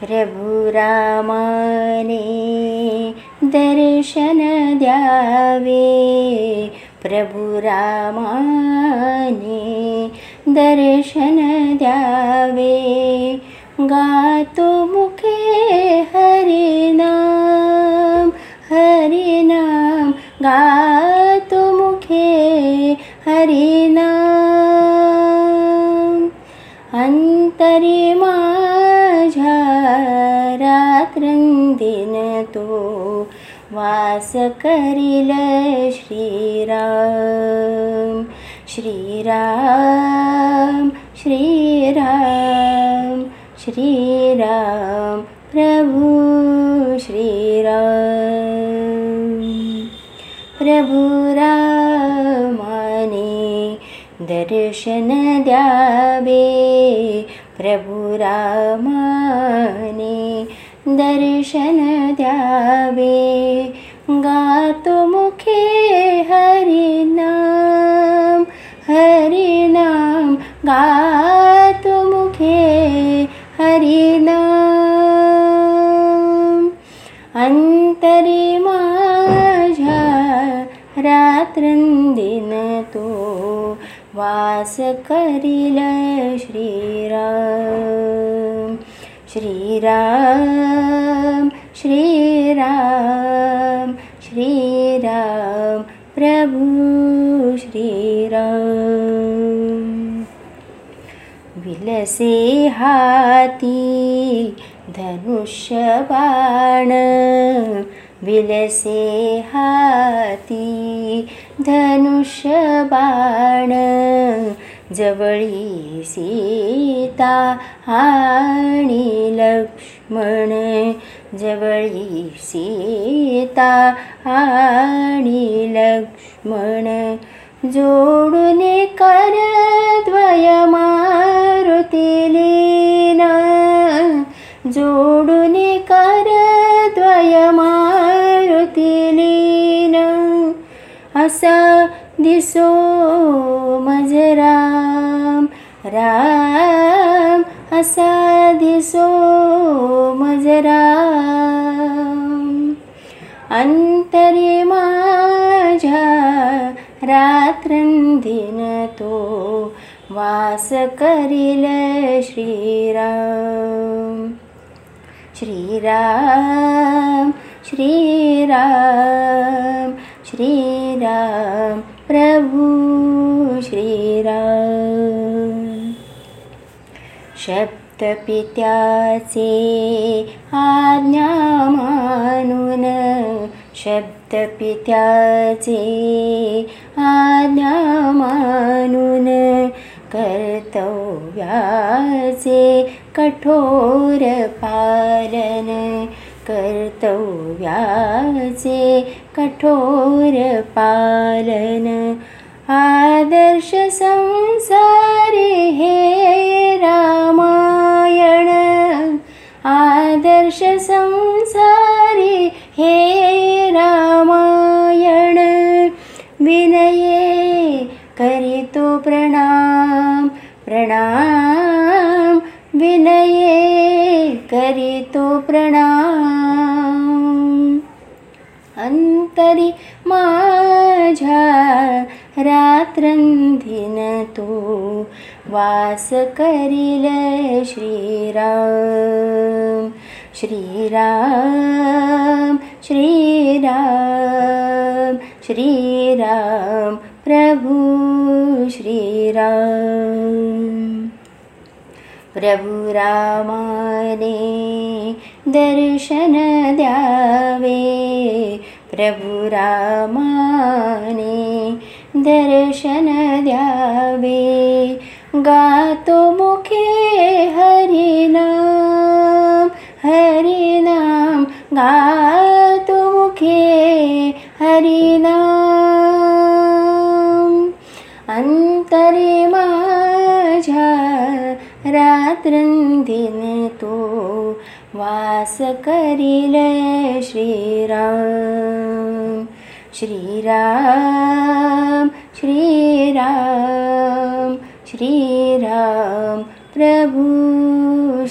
प्रभु रामाने दर्शन द्यावे प्रभु दर्शन द्यावे गातो मुखे हरिनाम हरिनाम मुखे हरिनाम अन्तरि माझा रात्रन्दिन तो वास करिल श्रीराम। श्रीराम श्रीराम श्रीराम प्रभु श्रीराम। प्रभु दर्शन द्यावे प्रभु रामाने दर्शन द्यावे गातो मुखे हरिनाम हरिनाम गातो मुखे हरिनाम अन्तरि माझा रात्रन्दिन तो वास करिल श्रीराम श्रीराम श्रीराम श्रीराम प्रभु श्रीराम। विलसे हाती धनुष्यबाण विलसे हाती धनुष्यबाण। जवळी सीता आणि लक्ष्मण। जवळी सीता आणि लक्ष्मण। जोडून कर द्वयमारुतिलीन जोडून कर द्वयमारुतिलीन असा दिसो मजराम। राम असा दिसो मजराम। अन्तरि माझा रात्रन्दिन तो वास करिल श्रीराम। श्रीराम श्रीराम श्रीराम प्रभु श्रीराम। शब्दपित्याचे आज्ञा मानून शब्दपित्याचे आज्ञा मानून कर्तव्याचे कठोर पालन कर्तव्याचे कठोर पालन. आदर्श संसारे हे रामायण. आदर्श संसारे हे रामायण. विनये करितो प्रणाम प्रणाम. विनये करितो प्रणाम अन्तरि माझा रात्रन्दिन तो वास करिल श्रीराम श्रीराम श्रीराम श्रीराम प्रभु श्रीराम। प्रभु रामाने दर्शन द्यावे प्रभु रामाने दर्शन द्यावे गातो मुखे हरिनाम हरिनाम गातो मुखे हरिनाम अन्तरि माझा रात्रन्दिन तो वास करिले श्रीराम। श्रीराम श्रीराम श्रीराम प्रभु।